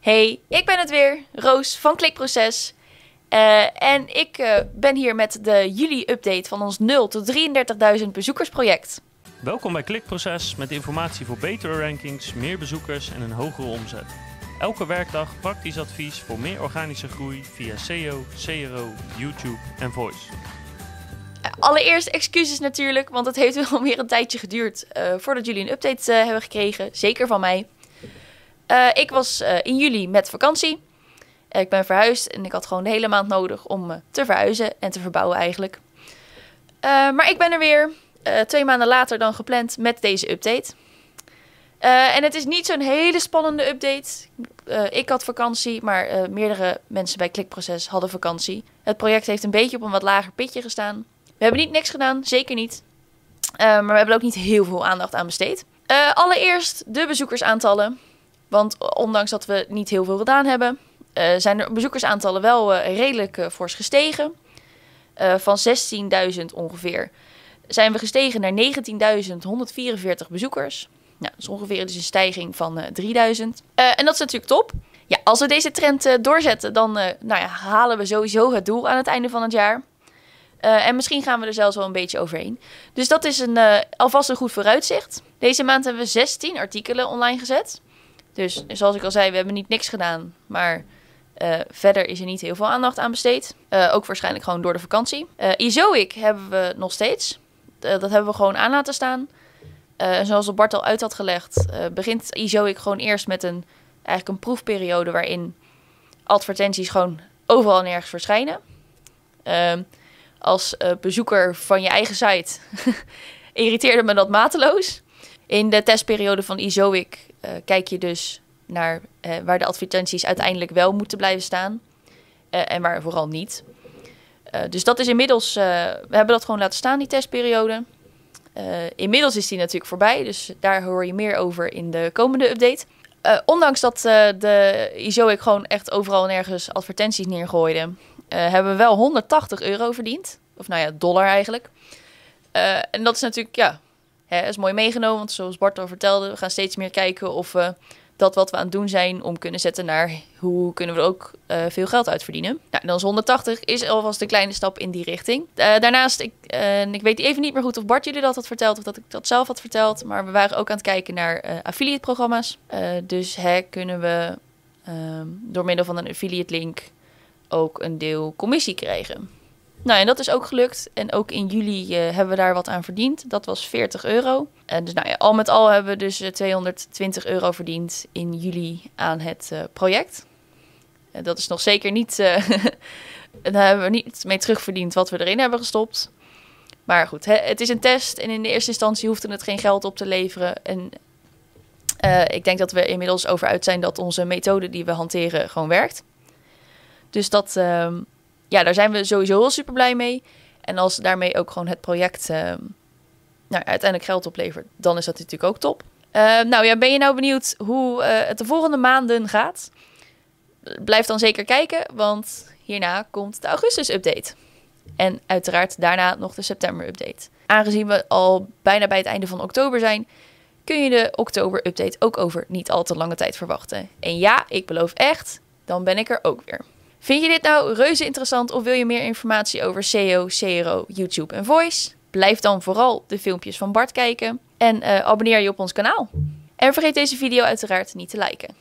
Hey, ik ben het weer, Roos van Klikproces. Uh, en ik uh, ben hier met de juli-update van ons 0 tot 33.000 bezoekersproject. Welkom bij Klikproces met informatie voor betere rankings, meer bezoekers en een hogere omzet. Elke werkdag praktisch advies voor meer organische groei via SEO, CRO, YouTube en Voice. Allereerst excuses natuurlijk, want het heeft wel weer een tijdje geduurd uh, voordat jullie een update hebben gekregen. Zeker van mij. Uh, ik was uh, in juli met vakantie. ik ben verhuisd en ik had gewoon de hele maand nodig om te verhuizen en te verbouwen eigenlijk. maar ik ben er weer, twee maanden later dan gepland met deze update. en het is niet zo'n hele spannende update. ik had vakantie, maar meerdere mensen bij Klikproces hadden vakantie. Het project heeft een beetje op een wat lager pitje gestaan. We hebben niet niks gedaan, zeker niet. maar we hebben ook niet heel veel aandacht aan besteed. allereerst de bezoekersaantallen. Want ondanks dat we niet heel veel gedaan hebben, uh, zijn de bezoekersaantallen wel uh, redelijk uh, fors gestegen. van 16.000 ongeveer zijn we gestegen naar 19.144 bezoekers. Nou, dat is ongeveer dus een stijging van 3000. en dat is natuurlijk top. Ja, als we deze trend doorzetten, dan nou ja, halen we sowieso het doel aan het einde van het jaar. en misschien gaan we er zelfs wel een beetje overheen. Dus dat is een, alvast een goed vooruitzicht. Deze maand hebben we 16 artikelen online gezet. Dus zoals ik al zei, we hebben niet niks gedaan. Maar uh, verder is er niet heel veel aandacht aan besteed. Uh, ook waarschijnlijk gewoon door de vakantie. Uh, Izoic hebben we nog steeds. dat hebben we gewoon aan laten staan. Zoals Bart al uit had gelegd, begint Izoic gewoon eerst met een, eigenlijk een proefperiode waarin advertenties gewoon overal en nergens verschijnen. Ehm, als bezoeker van je eigen site irriteerde me dat mateloos. In de testperiode van Izoic uh, kijk je dus naar uh, waar de advertenties uiteindelijk wel moeten blijven staan uh, en waar vooral niet. dus dat is inmiddels, we hebben dat gewoon laten staan, die testperiode. inmiddels is die natuurlijk voorbij, dus daar hoor je meer over in de komende update. ondanks dat de ISOIC gewoon echt overal nergens advertenties neergooide, hebben we wel 180 euro verdiend. Of nou ja, dollar eigenlijk. en dat is natuurlijk, ja, Hè, is mooi meegenomen, want zoals Bart al vertelde, we gaan steeds meer kijken of we dat wat we aan het doen zijn om kunnen zetten naar hoe kunnen we er ook uh, veel geld uit verdienen. Nou, dan is 180 is alvast een kleine stap in die richting. Uh, daarnaast, ik, uh, ik weet even niet meer goed of Bart jullie dat had verteld of dat ik dat zelf had verteld, maar we waren ook aan het kijken naar affiliate programma's. dus hè, kunnen we ehm, door middel van een affiliate link ook een deel commissie krijgen. Nou, en dat is ook gelukt. En ook in juli uh, hebben we daar wat aan verdiend. Dat was 40 euro. En dus nou ja, al met al hebben we dus 220 eh, euro verdiend in juli aan het uh, project. Dat is nog zeker niet. daar hebben we niet mee terugverdiend wat we erin hebben gestopt. Maar goed, hè, het is een test. En in de eerste instantie hoefde het geen geld op te leveren. En ik denk dat we inmiddels over uit zijn dat onze methode die we hanteren gewoon werkt. Dus dat ehm, ja, daar zijn we sowieso heel super blij mee. En als daarmee ook gewoon het project uh, nou, uiteindelijk geld oplevert, dan is dat natuurlijk ook top. Uh, nou ja, ben je nou benieuwd hoe uh, het de volgende maanden gaat? Blijf dan zeker kijken, want hierna komt de augustus-update. En uiteraard daarna nog de september-update. Aangezien we al bijna bij het einde van oktober zijn, kun je de oktober-update ook over niet al te lange tijd verwachten. En ja, ik beloof echt, dan ben ik er ook weer. Vind je dit nou reuze interessant of wil je meer informatie over SEO, CRO, YouTube en Voice? Blijf dan vooral de filmpjes van Bart kijken en uh, abonneer je op ons kanaal. En vergeet deze video uiteraard niet te liken.